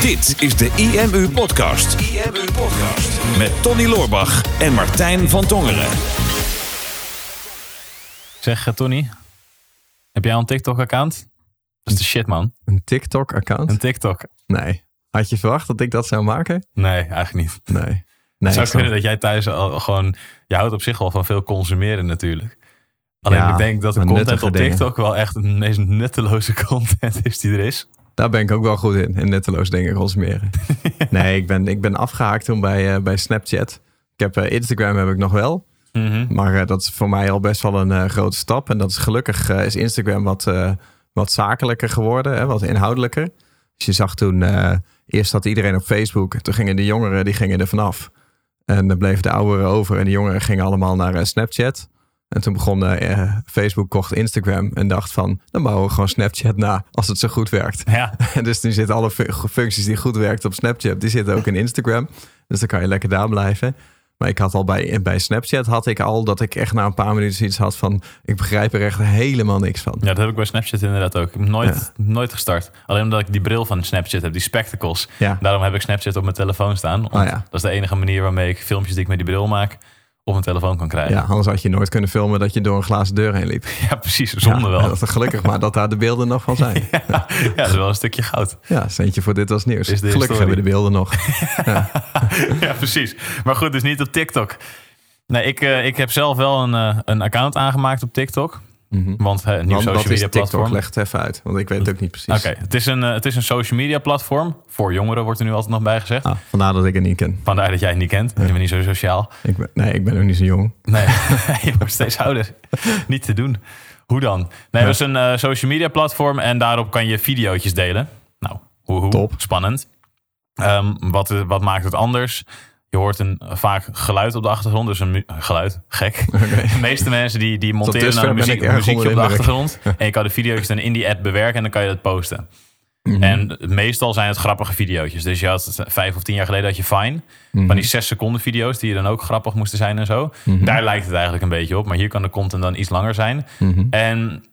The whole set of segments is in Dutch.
Dit is de IMU Podcast. IMU Podcast. Met Tony Loorbach en Martijn van Tongeren. Zeg, eh, Tony, heb jij al een TikTok-account? Dat is de shit, man. Een TikTok-account? Een TikTok. Nee. Had je verwacht dat ik dat zou maken? Nee, eigenlijk niet. Nee. Het nee zou ik kunnen dat jij thuis al gewoon... Je houdt op zich wel van veel consumeren natuurlijk. Alleen Ja, ik denk dat de content op dingen. TikTok wel echt de meest nutteloze content is die er is. Daar ben ik ook wel goed in, in netteloos dingen consumeren. nee, ik ben, ik ben afgehaakt toen bij, eh, bij Snapchat. Ik heb eh, Instagram heb ik nog wel. Mhm. Maar eh, dat is voor mij al best wel een grote stap. En dat is gelukkig is Instagram wat, wat zakelijker geworden, hè, wat inhoudelijker. Dus je zag toen, eerst had iedereen op Facebook. Toen gingen de jongeren die gingen er vanaf. En dan bleven de ouderen over. En de jongeren gingen allemaal naar Snapchat. En toen begon eh, eh, Facebook kocht Instagram en dacht van, dan bouwen we gewoon Snapchat na als het zo goed werkt. Ja, En dus nu zitten alle fu- functies die goed werken op Snapchat, die zitten ook in Instagram. Dus dan kan je lekker daar blijven. Maar ik had al bij, bij Snapchat had ik al dat ik echt na een paar minuten zoiets had van, ik begrijp er echt helemaal niks van. ja, dat heb ik bij Snapchat inderdaad ook. Ik heb nooit, nooit gestart. Alleen omdat ik die bril van Snapchat heb, die spectacles. Ja. Daarom heb ik Snapchat op mijn telefoon staan. Oh ja. Dat is de enige manier waarmee ik filmpjes die ik met die bril maak op mijn telefoon kan krijgen. Ja, anders had je nooit kunnen filmen dat je door een glazen deur heen liep. Ja, precies. Zonde Ja, wel. Dat, gelukkig maar dat daar de beelden nog van zijn. Ja, ja, dat is wel een stukje goud. Ja, centje voor dit was nieuws. Gelukkig historie. hebben we de beelden nog. ja, precies. Maar goed, dus niet op TikTok. Nee, ik, eh, ik heb zelf wel een, eh, een account aangemaakt op TikTok. Want eh, een nieuw Want social media TikTok? platform. Leg het even uit, want ik weet het ook niet precies. Oké, het, is een, eh, het is een social media platform. Voor jongeren wordt er nu altijd nog bij gezegd. Ah, vandaar dat ik het niet ken. Vandaar dat jij het niet kent. Je bent niet zo sociaal. Ik ben, nee, ik ben ook niet zo jong. Nee, je wordt steeds ouder. Niet te doen. Hoe dan? Nee, het is een eh, social media platform en daarop kan je videootjes delen. Nou, hoe, hoe? Top. Spannend. Ehm, wat, eh, wat maakt het anders? Je hoort een vaak geluid op de achtergrond, dus een mu- geluid, gek. De meeste mensen die, die monteren nou een muziek, muziekje op de achtergrond. En je kan de video's dan in die app bewerken en dan kan je dat posten. Mhm. En meestal zijn het grappige video's. Dus je had vijf of tien jaar geleden had je Fine. Mhm. Van die zes seconden video's die dan ook grappig moesten zijn en zo. Mhm. Daar lijkt het eigenlijk een beetje op. Maar hier kan de content dan iets langer zijn. En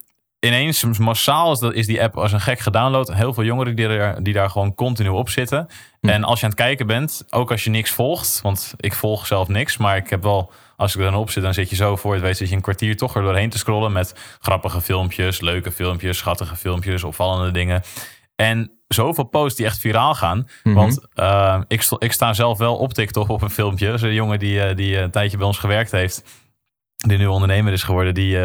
ineens, massaal is, dat, is die app als een gek gedownload. Heel veel jongeren die, er, die daar gewoon continu op zitten. En als je aan het kijken bent, ook als je niks volgt. Want ik volg zelf niks. Maar ik heb wel, als ik er dan op zit, dan zit je zo voor het weet, zit je een kwartier toch er doorheen te scrollen. Met grappige filmpjes, leuke filmpjes, schattige filmpjes, opvallende dingen. En zoveel posts die echt viraal gaan. Want eh, ik, sto- ik sta zelf wel op TikTok op een filmpje. Dat een jongen die, eh, die eh, een tijdje bij ons gewerkt heeft. Die nu ondernemer is geworden. Die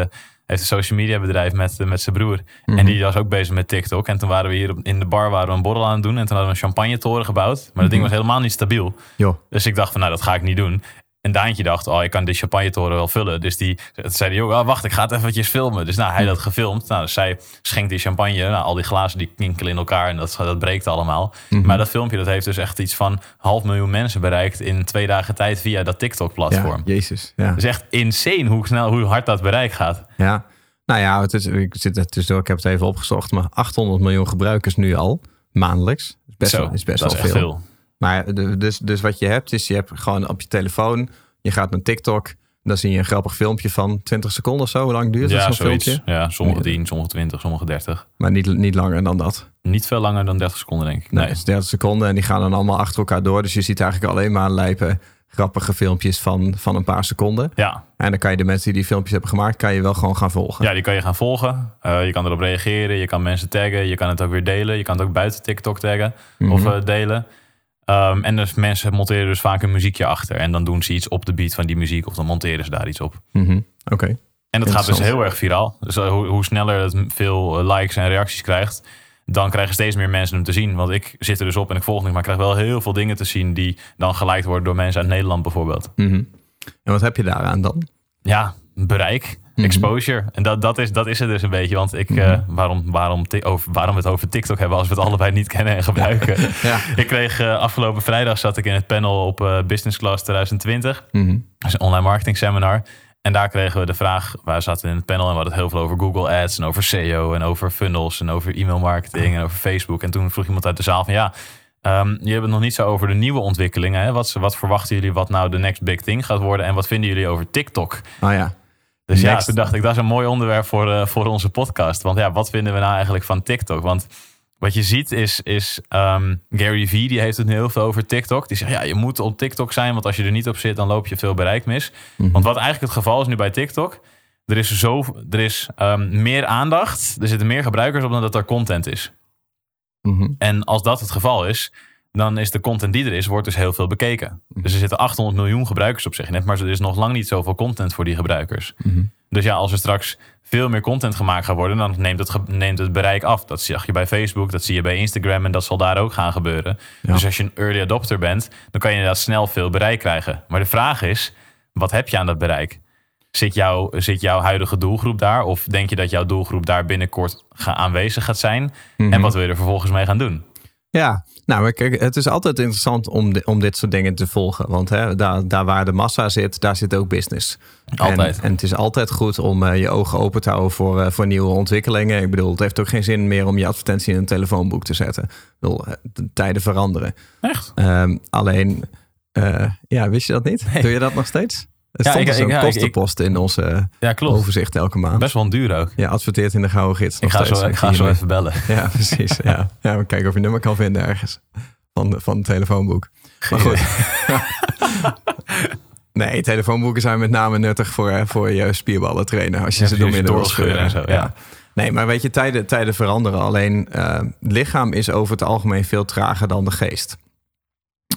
heeft een social media bedrijf met, eh, met zijn broer. En die was ook bezig met TikTok. En toen waren we hier in de bar waren we een borrel aan het doen. En toen hadden we een champagne-toren gebouwd. Maar dat ding was helemaal niet stabiel. Joh. Dus ik dacht van, nou, dat ga ik niet doen. En Daantje dacht, oh, ik kan de champagne-toren wel vullen. Dus die zei joh, wacht, ik ga het eventjes filmen. Dus nou, hij had dat gefilmd. Nou, dus zij schenkt die champagne. Nou, al die glazen die kinkelen in elkaar en dat, dat breekt allemaal. Maar dat filmpje, dat heeft dus echt iets van half miljoen mensen bereikt... in twee dagen tijd via dat Ja, TikTok-platform. jezus. Ja. Het is echt insane hoe snel, hoe hard dat bereik gaat. ja. Nou ja, het is, ik zit er tussendoor, ik heb het even opgezocht, maar 800 miljoen gebruikers nu al, maandelijks. Is best, Zo, wel, is best dat wel is veel. echt veel. Maar dus, dus wat je hebt, is je hebt gewoon op je telefoon, je gaat naar TikTok, dan zie je een grappig filmpje van 20 seconden of zo. Hoe lang duurt Ja, dat zo'n filmpje? Ja, sommige 10, sommige 20, sommige 30. Maar niet, niet langer dan dat. Niet veel langer dan 30 seconden, denk ik. Nee, Nee. het is 30 seconden en die gaan dan allemaal achter elkaar door. Dus je ziet eigenlijk alleen maar lijpen grappige filmpjes van, van een paar seconden. Ja. En dan kan je de mensen die die filmpjes hebben gemaakt, kan je wel gewoon gaan volgen. ja, die kan je gaan volgen. Eh, je kan erop reageren. Je kan mensen taggen. Je kan het ook weer delen. Je kan het ook buiten TikTok taggen of Mhm. eh, delen. Ehm, en dus mensen monteren dus vaak een muziekje achter. En dan doen ze iets op de beat van die muziek. Of dan monteren ze daar iets op. Mhm. Oké. En dat gaat dus heel erg viraal. Dus eh, hoe, hoe sneller het veel eh, likes en reacties krijgt, dan krijgen steeds meer mensen hem te zien. Want ik zit er dus op en ik volg niet, maar ik krijg wel heel veel dingen te zien die dan geliked worden door mensen uit Nederland bijvoorbeeld. Mhm. En wat heb je daaraan dan? Ja, bereik. Exposure. En dat, dat, is, dat is het dus een beetje. Want ik, eh, waarom, waarom, over, waarom we het over TikTok hebben als we het allebei niet kennen en gebruiken. Ja. Ik kreeg eh, afgelopen vrijdag zat ik in het panel op eh, Business Class 2020. Mhm. Dat is een online marketing seminar. En daar kregen we de vraag, wij zaten in het panel en we hadden het heel veel over Google Ads en over SEO en over funnels en over e-mail marketing en over Facebook. En toen vroeg iemand uit de zaal van ja, ehm je hebt het nog niet zo over de nieuwe ontwikkelingen. Hè? Wat, wat verwachten jullie wat nou de next big thing gaat worden en wat vinden jullie over TikTok? Oh ja. Dus ja, toen dacht ik, dat is een mooi onderwerp voor, eh, voor onze podcast. Want ja, wat vinden we nou eigenlijk van TikTok? Want wat je ziet is, is ehm, Gary Vee, die heeft het nu heel veel over TikTok. Die zegt, ja, je moet op TikTok zijn, want als je er niet op zit, dan loop je veel bereik mis. Mhm. Want wat eigenlijk het geval is nu bij TikTok, er is, zo, er is ehm, meer aandacht, er zitten meer gebruikers op dan dat er content is. Mhm. En als dat het geval is, dan is de content die er is, wordt dus heel veel bekeken. Dus er zitten 800 miljoen gebruikers op zich net, maar er is nog lang niet zoveel content voor die gebruikers. Mhm. Dus ja, als er straks veel meer content gemaakt gaat worden, dan neemt het, neemt het bereik af. Dat zag je bij Facebook, dat zie je bij Instagram en dat zal daar ook gaan gebeuren. Ja. Dus als je een early adopter bent, dan kan je inderdaad snel veel bereik krijgen. Maar de vraag is, wat heb je aan dat bereik? Zit, jouw zit jouw huidige doelgroep daar? Of denk je dat jouw doelgroep daar binnenkort aanwezig gaat zijn? Mhm. En wat wil je er vervolgens mee gaan doen? Ja, nou, kijk, het is altijd interessant om, om dit soort dingen te volgen. Want hè, daar, daar waar de massa zit, daar zit ook business. Altijd. En, en het is altijd goed om eh, je ogen open te houden voor, eh, voor nieuwe ontwikkelingen. Ik bedoel, het heeft ook geen zin meer om je advertentie in een telefoonboek te zetten. Ik bedoel, eh, de tijden veranderen. Echt? Ehm, alleen, ja, wist je dat niet? Doe je dat nog steeds? Er Ja, stond ik- dus een ik- ja, ik- kostenpost in onze Ja, klopt. overzicht elke maand. Best wel duur ook. Je adverteert in de Gouden Gids Ik nog ga steeds. zo, ik ga zo even bellen. ja, precies. Ja. ja, we kijken of je nummer kan vinden ergens. Van, van het telefoonboek. Maar goed. nee, telefoonboeken zijn met name nuttig voor, eh, voor je spierballen trainen. Als je Ja, ze precies, doormidden wil scheuren. en zo, ja. Nee, maar weet je, tijden, tijden veranderen. Alleen eh, het lichaam is over het algemeen veel trager dan de geest.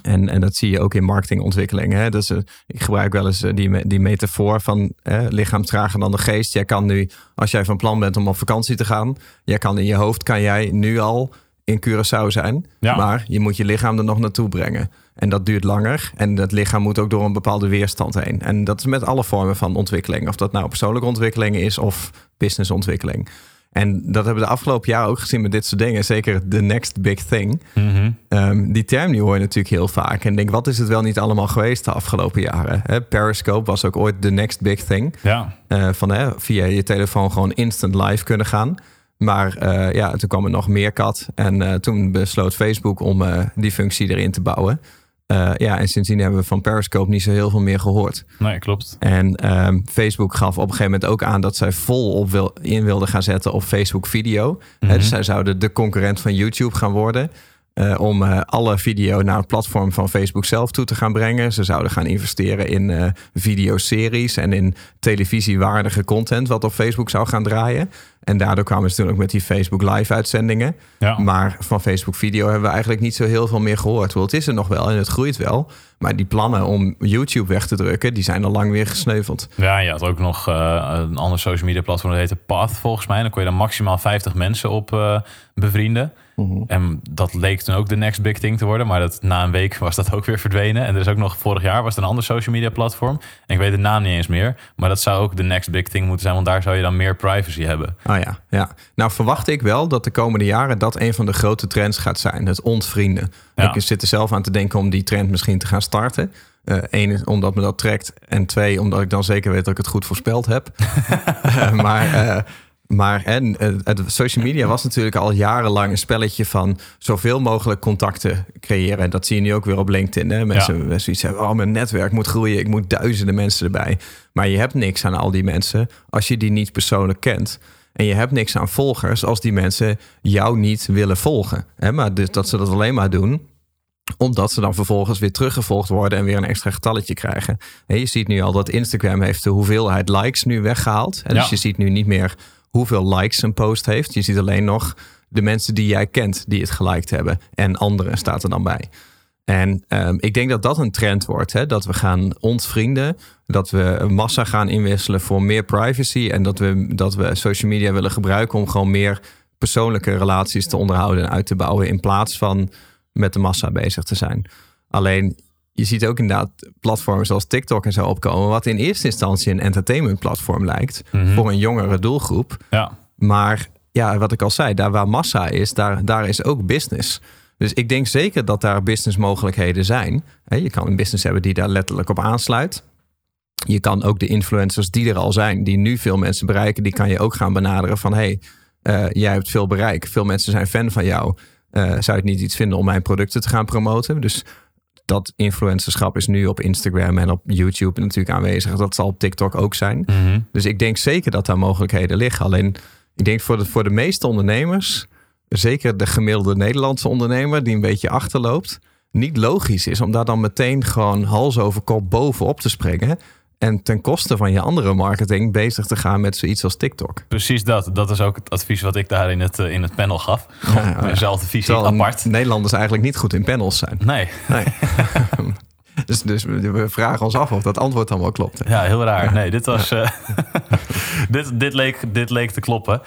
En, en dat zie je ook in marketingontwikkeling. Hè? Dus, eh, ik gebruik wel eens eh, die, die metafoor van lichaam trager dan de geest. Jij kan nu, als jij van plan bent om op vakantie te gaan, jij kan in je hoofd kan jij nu al in Curaçao zijn. Ja. Maar je moet je lichaam er nog naartoe brengen. En dat duurt langer. En dat lichaam moet ook door een bepaalde weerstand heen. En dat is met alle vormen van ontwikkeling. Of dat nou persoonlijke ontwikkeling is of businessontwikkeling. En dat hebben we de afgelopen jaren ook gezien met dit soort dingen. Zeker the next big thing. Mhm. Ehm, die term die hoor je natuurlijk heel vaak. En denk, wat is het wel niet allemaal geweest de afgelopen jaren? Periscope was ook ooit the next big thing. Ja, Eh, van hè, via je telefoon gewoon instant live kunnen gaan. Maar eh, ja, toen kwam er nog meer kat. En eh, toen besloot Facebook om die functie erin te bouwen. Eh, ja, en sindsdien hebben we van Periscope niet zo heel veel meer gehoord. nee, klopt. En ehm, Facebook gaf op een gegeven moment ook aan dat zij vol op wil, in wilden gaan zetten op Facebook video. Hè, Mhm. dus zij zouden de concurrent van YouTube gaan worden. eh, om eh, alle video naar het platform van Facebook zelf toe te gaan brengen. Ze zouden gaan investeren in videoseries en in televisiewaardige content wat op Facebook zou gaan draaien. En daardoor kwamen ze toen ook met die Facebook live uitzendingen. Ja. Maar van Facebook video hebben we eigenlijk niet zo heel veel meer gehoord. Wel, het is er nog wel en het groeit wel. Maar die plannen om YouTube weg te drukken, die zijn al lang weer gesneuveld. Ja, je had ook nog eh, een ander social media platform, dat heette Path volgens mij. Dan kon je dan maximaal 50 mensen op eh, bevrienden. En dat leek toen ook de next big thing te worden. Maar dat, na een week was dat ook weer verdwenen. En er is ook nog vorig jaar was er een ander social media platform. En ik weet de naam niet eens meer. Maar dat zou ook de next big thing moeten zijn. Want daar zou je dan meer privacy hebben. Oh ja, ja. Nou verwacht ik wel dat de komende jaren dat een van de grote trends gaat zijn. Het ontvrienden. Ja. Ik zit er zelf aan te denken om die trend misschien te gaan starten. Eén, is omdat me dat trekt. En twee, omdat ik dan zeker weet dat ik het goed voorspeld heb. Eh, maar eh, maar en, eh, het, social media was natuurlijk al jarenlang een spelletje van zoveel mogelijk contacten creëren. En dat zie je nu ook weer op LinkedIn. Hè? Mensen, mensen iets hebben, oh, mijn netwerk moet groeien. Ik moet duizenden mensen erbij. Maar je hebt niks aan al die mensen als je die niet persoonlijk kent. En je hebt niks aan volgers als die mensen jou niet willen volgen. Hè? Maar dus dat ze dat alleen maar doen omdat ze dan vervolgens weer teruggevolgd worden en weer een extra getalletje krijgen. Hè, je ziet nu al dat Instagram heeft de hoeveelheid likes nu weggehaald. Ja. Dus je ziet nu niet meer hoeveel likes een post heeft. Je ziet alleen nog de mensen die jij kent die het geliked hebben. En anderen staat er dan bij. En ehm, ik denk dat dat een trend wordt. Hè? Dat we gaan ontvrienden. Dat we massa gaan inwisselen voor meer privacy. En dat we, dat we social media willen gebruiken om gewoon meer persoonlijke relaties te onderhouden en uit te bouwen. In plaats van met de massa bezig te zijn. Alleen je ziet ook inderdaad platformen zoals TikTok en zo opkomen. Wat in eerste instantie een entertainmentplatform lijkt. Mhm. Voor een jongere doelgroep. Ja, Maar ja, wat ik al zei, daar waar massa is, daar, daar is ook business. Dus ik denk zeker dat daar businessmogelijkheden zijn. Je kan een business hebben die daar letterlijk op aansluit. Je kan ook de influencers die er al zijn, die nu veel mensen bereiken, die kan je ook gaan benaderen van hey, eh, jij hebt veel bereik, veel mensen zijn fan van jou. Eh, zou je het niet iets vinden om mijn producten te gaan promoten? Dus dat influencerschap is nu op Instagram en op YouTube natuurlijk aanwezig. Dat zal op TikTok ook zijn. Dus ik denk zeker dat daar mogelijkheden liggen. Alleen ik denk voor de, voor de meeste ondernemers zeker de gemiddelde Nederlandse ondernemer die een beetje achterloopt, niet logisch is om daar dan meteen gewoon hals over kop bovenop te springen. En ten koste van je andere marketing bezig te gaan met zoiets als TikTok. Precies dat. Dat is ook het advies wat ik daar in het, eh, in het panel gaf. Gewoon Ja, dezelfde visie, Terwijl apart. Nederlanders eigenlijk niet goed in panels zijn. Nee, Nee. dus, dus we vragen ons af of dat antwoord dan wel klopt. ja, heel raar. Nee, dit was... eh, dit, dit, leek, dit leek te kloppen.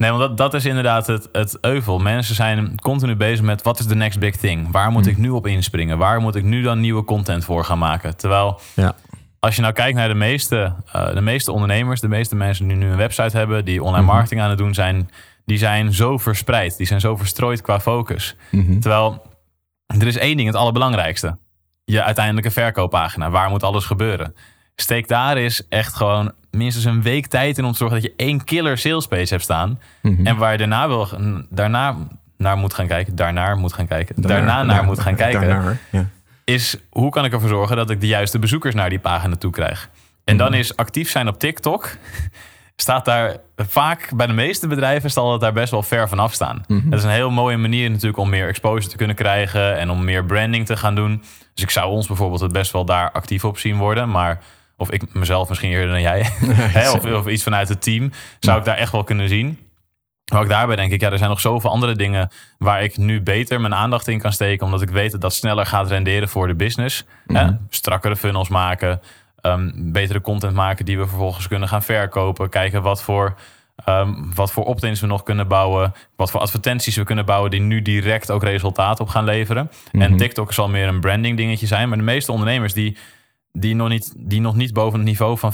Nee, want dat, dat is inderdaad het, het euvel. Mensen zijn continu bezig met wat is de next big thing? Waar moet ik nu op inspringen? Waar moet ik nu dan nieuwe content voor gaan maken? Terwijl Ja. als je nou kijkt naar de meeste, eh, de meeste ondernemers, de meeste mensen die nu een website hebben, die online Mhm. marketing aan het doen zijn, die zijn zo verspreid. Die zijn zo verstrooid qua focus. Mhm. Terwijl er is één ding het allerbelangrijkste. Je uiteindelijke verkooppagina. Waar moet alles gebeuren? Steek daar eens echt gewoon minstens een week tijd in om te zorgen dat je één killer salespage hebt staan. Mhm. En waar je daarna, wil, daarna naar moet gaan kijken. Daarnaar moet gaan kijken. Daarna, naar moet gaan kijken Daarnaar, ja. is hoe kan ik ervoor zorgen dat ik de juiste bezoekers naar die pagina toe krijg. En dan Mhm. is actief zijn op TikTok. Staat daar vaak bij de meeste bedrijven zal het daar best wel ver vanaf staan. Mhm. Dat is een heel mooie manier natuurlijk om meer exposure te kunnen krijgen en om meer branding te gaan doen. Dus ik zou ons bijvoorbeeld het best wel daar actief op zien worden. Maar of ik mezelf misschien eerder dan jij, hè, of, of iets vanuit het team, zou ik daar echt wel kunnen zien. Maar ook daarbij denk ik, ja, er zijn nog zoveel andere dingen waar ik nu beter mijn aandacht in kan steken. Omdat ik weet dat dat sneller gaat renderen voor de business. Hè? Strakkere funnels maken, ehm, betere content maken die we vervolgens kunnen gaan verkopen. Kijken wat voor, ehm, wat voor opt-ins we nog kunnen bouwen. Wat voor advertenties we kunnen bouwen die nu direct ook resultaat op gaan leveren. En TikTok zal meer een branding dingetje zijn. Maar de meeste ondernemers die die nog niet, die nog niet boven het niveau van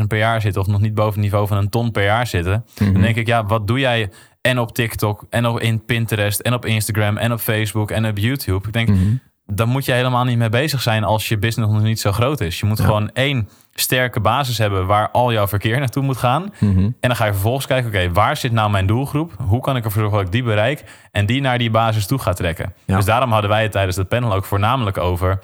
50.000 per jaar zitten... of nog niet boven het niveau van een ton per jaar zitten... dan denk ik, ja, wat doe jij en op TikTok... en op in Pinterest en op Instagram en op Facebook en op YouTube? Ik denk, daar moet je helemaal niet mee bezig zijn... als je business nog niet zo groot is. Je moet gewoon één sterke basis hebben... waar al jouw verkeer naartoe moet gaan. En dan ga je vervolgens kijken, oké, waar zit nou mijn doelgroep? Hoe kan ik ervoor zorgen dat ik die bereik? En die naar die basis toe ga trekken. Ja. Dus daarom hadden wij het tijdens het panel ook voornamelijk over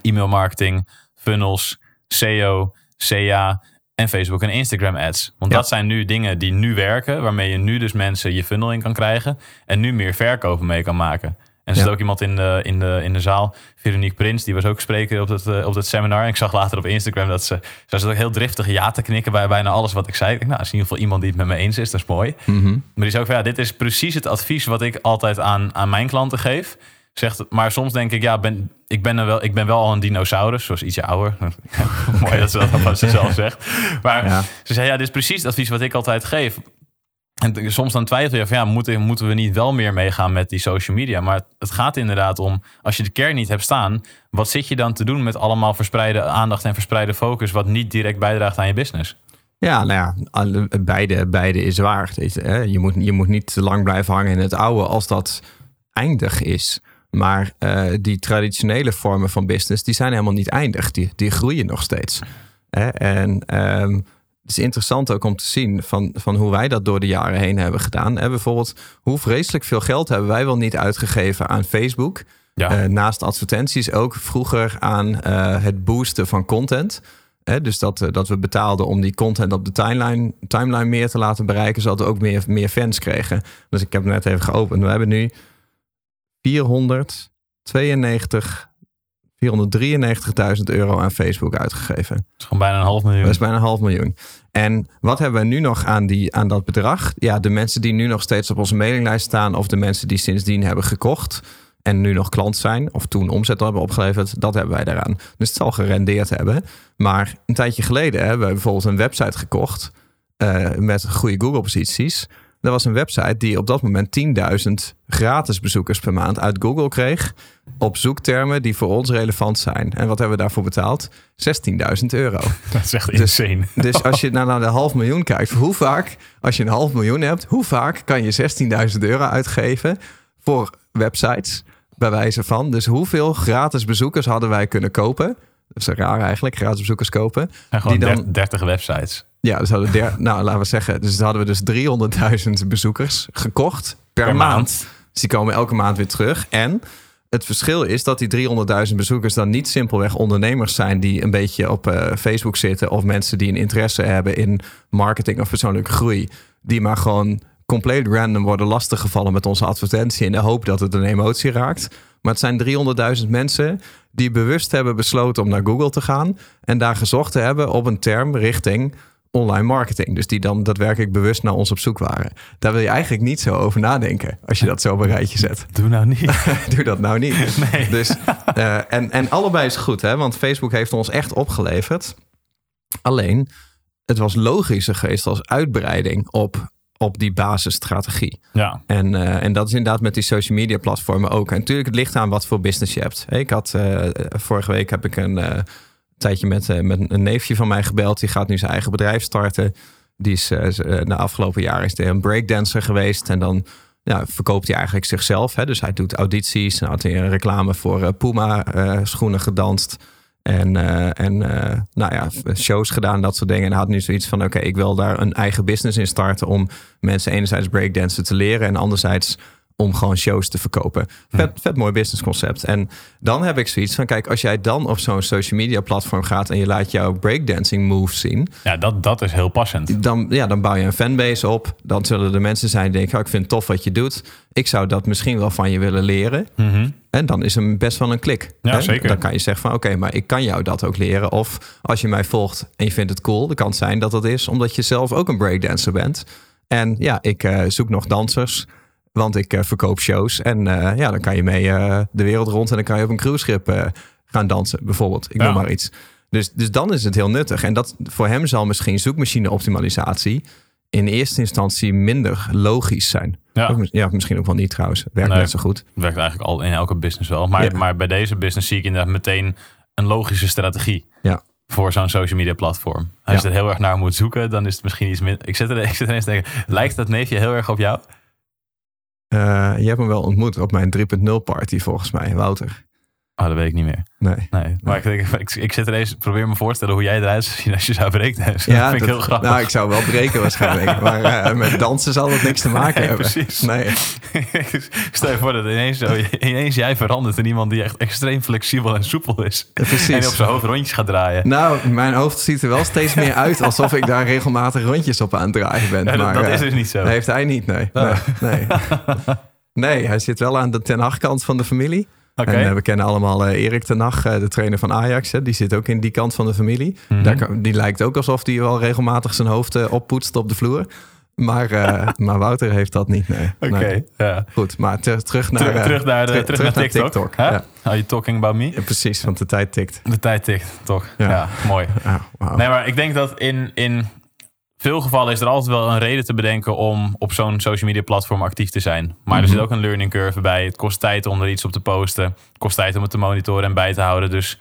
e-mail marketing, funnels, SEO, CA en Facebook en Instagram ads. Want Ja. dat zijn nu dingen die nu werken, waarmee je nu dus mensen je funnel in kan krijgen en nu meer verkopen mee kan maken. En er zit Ja. ook iemand in de, in, de, in de zaal, Veronique Prins, die was ook spreker op het, eh, op het seminar. En ik zag later op Instagram dat ze, ze zat ook heel driftig ja te knikken bij bijna alles wat ik zei. Ik dacht, nou, is in ieder geval iemand die het met me eens is, dat is mooi. Mhm. Maar die zei ook van, ja, dit is precies het advies wat ik altijd aan, aan mijn klanten geef. Zegt, maar soms denk ik, ja, ben, ik, ben er wel, ik ben wel al een dinosaurus, zoals ietsje ouder. Mooi dat ze dat van zichzelf zegt. Maar Ja. ze zei, ja, dit is precies het advies wat ik altijd geef. En soms dan twijfel je van, ja, moeten, moeten we niet wel meer meegaan met die social media? Maar het gaat inderdaad om, als je de kern niet hebt staan, wat zit je dan te doen met allemaal verspreide aandacht en verspreide focus, wat niet direct bijdraagt aan je business? Ja, nou ja, beide, beide is waar. Je, moet, je moet niet te lang blijven hangen in het oude als dat eindig is. Maar eh, die traditionele vormen van business, die zijn helemaal niet eindig. Die, die groeien nog steeds. Hè? En ehm, het is interessant ook om te zien van, van hoe wij dat door de jaren heen hebben gedaan. Hè, bijvoorbeeld, hoe vreselijk veel geld hebben wij wel niet uitgegeven aan Facebook. Ja. Eh, naast advertenties ook vroeger aan eh, het boosten van content. Hè, dus dat, dat we betaalden om die content op de timeline, timeline meer te laten bereiken, zodat we ook meer, meer fans kregen. Dus ik heb het net even geopend. We hebben nu 492, 493.000 euro aan Facebook uitgegeven. Dat is gewoon bijna een half miljoen. Dat is bijna een half miljoen. En wat hebben we nu nog aan, die, aan dat bedrag? Ja, de mensen die nu nog steeds op onze mailinglijst staan... of de mensen die sindsdien hebben gekocht... en nu nog klant zijn of toen omzet hebben opgeleverd... dat hebben wij daaraan. Dus het zal gerendeerd hebben. Maar een tijdje geleden hebben we bijvoorbeeld een website gekocht... eh, met goede Google-posities... Dat was een website die op dat moment 10.000 gratis bezoekers per maand uit Google kreeg. Op zoektermen die voor ons relevant zijn. En wat hebben we daarvoor betaald? 16.000 euro. Dat is echt Dus- insane. Dus als je nou naar de half miljoen kijkt, hoe vaak, als je een half miljoen hebt, hoe vaak kan je 16.000 euro uitgeven voor websites, bij wijze van. Dus hoeveel gratis bezoekers hadden wij kunnen kopen? Dat is raar eigenlijk, gratis bezoekers kopen. En gewoon die dan- der- 30 websites. Ja, dus hadden der, nou, laten we zeggen, dus hadden we dus 300.000 bezoekers gekocht per, Per maand. maand. Dus die komen elke maand weer terug. En het verschil is dat die 300.000 bezoekers dan niet simpelweg ondernemers zijn die een beetje op eh, Facebook zitten of mensen die een interesse hebben in marketing of persoonlijke groei, die maar gewoon compleet random worden lastiggevallen met onze advertentie in de hoop dat het een emotie raakt. Maar het zijn 300.000 mensen die bewust hebben besloten om naar Google te gaan en daar gezocht te hebben op een term richting online marketing. Dus die dan daadwerkelijk bewust naar ons op zoek waren. Daar wil je eigenlijk niet zo over nadenken als je dat zo op een rijtje zet. Doe nou niet. Doe dat nou niet. Nee. Dus, eh, en, en allebei is goed, hè? want Facebook heeft ons echt opgeleverd. Alleen, het was logischer geweest als uitbreiding op, op die basisstrategie. Ja, En, eh, en dat is inderdaad met die social media platformen ook. En natuurlijk, het ligt aan wat voor business je hebt. Ik had eh, vorige week heb ik een eh, tijdje met, met een neefje van mij gebeld. Die gaat nu zijn eigen bedrijf starten. Die is de afgelopen jaren is hij een breakdancer geweest. En dan ja, verkoopt hij eigenlijk zichzelf. Hè? Dus hij doet audities. En had hij een reclame voor Puma schoenen gedanst. En, eh, en eh, nou ja, shows gedaan, dat soort dingen. En had nu zoiets van: oké, ik wil daar een eigen business in starten. om mensen enerzijds breakdansen te leren. en anderzijds om gewoon shows te verkopen. Vet, vet mooi businessconcept. En dan heb ik zoiets van: kijk, als jij dan op zo'n social media platform gaat. en je laat jouw breakdancing moves zien. ja dat, dat is heel passend. dan, ja, dan bouw je een fanbase op. Dan zullen er mensen zijn die denken: oh, ik vind het tof wat je doet. Ik zou dat misschien wel van je willen leren. Mhm. En dan is er best wel een klik. Ja, hè? zeker. Dan kan je zeggen van oké, maar ik kan jou dat ook leren. Of als je mij volgt en je vindt het cool, dan kan het zijn dat dat is omdat je zelf ook een breakdancer bent. En ja, ik eh, zoek nog dansers, want ik eh, verkoop shows. En eh, ja, dan kan je mee eh, de wereld rond en dan kan je op een cruiseschip gaan dansen, bijvoorbeeld. Ik Ja. noem maar iets. Dus, dus dan is het heel nuttig. En dat voor hem zal misschien zoekmachine-optimalisatie in eerste instantie minder logisch zijn. Ja. Ja, misschien ook wel niet trouwens. Werkt Nee. net zo goed. werkt eigenlijk al in elke business wel. Maar, Ja. maar bij deze business zie ik inderdaad meteen een logische strategie. Ja. Voor zo'n social media platform. Als je er heel erg naar moet zoeken, dan is het misschien iets minder. Ik zit er, ik zit er ineens te denken, lijkt dat neefje heel erg op jou? Eh, je hebt hem wel ontmoet op mijn 3.0 party volgens mij, Wouter. Oh, dat weet ik niet meer. Nee. Nee. Maar ik, denk, ik, ik zit er eens, probeer me voor te stellen hoe jij eruit zou zien als je zou breken. dat vind ik heel grappig. Nou, ik zou wel breken waarschijnlijk. maar eh, met dansen zal dat niks te maken Nee, hebben. precies. Nee. Stel je voor dat ineens, zo, ineens jij verandert in iemand die echt extreem flexibel en soepel is. precies. En op zijn hoofd rondjes gaat draaien. Nou, mijn hoofd ziet er wel steeds meer uit alsof ik daar regelmatig rondjes op aan het draaien ben. Ja, dat- maar, dat eh, is dus niet zo. Heeft hij niet, nee. Oh. Nee, nee. Nee, hij zit wel aan de Ten kant van de familie. En eh, we kennen allemaal eh, Erik ten Hag, eh, de trainer van Ajax. Hè, die zit ook in die kant van de familie. Mhm. Daar die lijkt ook alsof hij wel regelmatig zijn hoofd oppoetst op de vloer. Maar, maar Wouter heeft dat niet. Nee. Oké, Nee. ja. Goed, maar ter- terug naar, Terug, terug naar, de, ter- terug naar TikTok. Ja. Are you talking about me? Ja, precies, want de tijd tikt. De tijd tikt, toch? Ja. Mooi. Ah. Nee, maar ik denk dat in, in veel gevallen is er altijd wel een reden te bedenken om op zo'n social media platform actief te zijn. Maar er Mhm. zit ook een learning curve bij. Het kost tijd om er iets op te posten. Het kost tijd om het te monitoren en bij te houden. Dus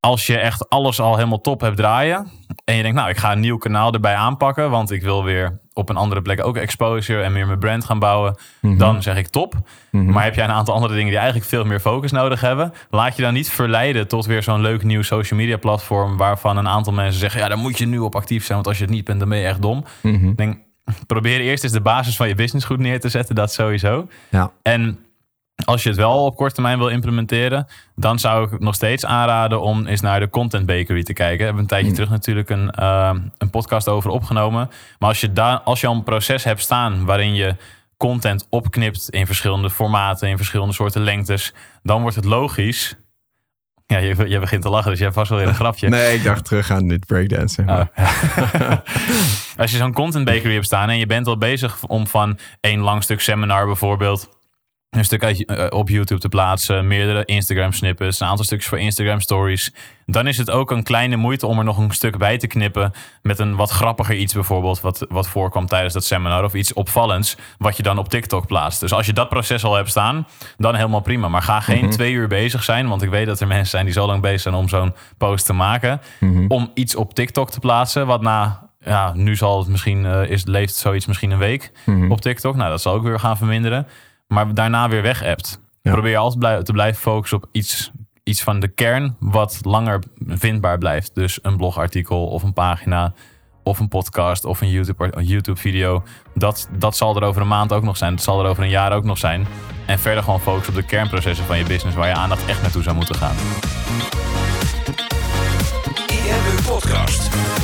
als je echt alles al helemaal top hebt draaien. En je denkt, nou, ik ga een nieuw kanaal erbij aanpakken. Want ik wil weer op een andere plek ook exposure en meer mijn brand gaan bouwen. Mhm. Dan zeg ik top. Mhm. Maar heb jij een aantal andere dingen die eigenlijk veel meer focus nodig hebben? Laat je dan niet verleiden tot weer zo'n leuk nieuw social media platform. Waarvan een aantal mensen zeggen, ja, daar moet je nu op actief zijn. Want als je het niet bent, dan ben je echt dom. Mhm. Denk, probeer eerst eens de basis van je business goed neer te zetten. Dat sowieso. Ja. En als je het wel op korte termijn wil implementeren, dan zou ik het nog steeds aanraden om eens naar de Content Bakery te kijken. We hebben een tijdje Mm. terug natuurlijk een, eh, een podcast over opgenomen. Maar als je, daar als je al een proces hebt staan waarin je content opknipt in verschillende formaten, in verschillende soorten lengtes, dan wordt het logisch. Ja, je, je begint te lachen, dus jij hebt vast wel weer een grapje. Nee, ik dacht terug aan dit breakdansen. Oh, maar- ja. Als je zo'n content bakery hebt staan en je bent al bezig om van één lang stuk seminar bijvoorbeeld een stuk uit, eh, op YouTube te plaatsen, meerdere Instagram snippets, een aantal stukjes voor Instagram stories, dan is het ook een kleine moeite om er nog een stuk bij te knippen met een wat grappiger iets bijvoorbeeld, wat, wat voorkwam tijdens dat seminar of iets opvallends, wat je dan op TikTok plaatst. Dus als je dat proces al hebt staan, dan helemaal prima. Maar ga geen twee uur bezig zijn, want ik weet dat er mensen zijn die zo lang bezig zijn om zo'n post te maken, Mhm. om iets op TikTok te plaatsen, wat na, ja, nu zal het misschien, eh, is, leeft zoiets misschien een week Mhm. op TikTok. Nou, dat zal ook weer gaan verminderen. Maar daarna weer weg appt. Ja. Probeer je altijd te blijven focussen op iets, iets van de kern wat langer vindbaar blijft. Dus een blogartikel of een pagina of een podcast of een YouTube, een YouTube video. Dat, dat zal er over een maand ook nog zijn. Dat zal er over een jaar ook nog zijn. En verder gewoon focussen op de kernprocessen van je business waar je aandacht echt naartoe zou moeten gaan. IMU Podcast.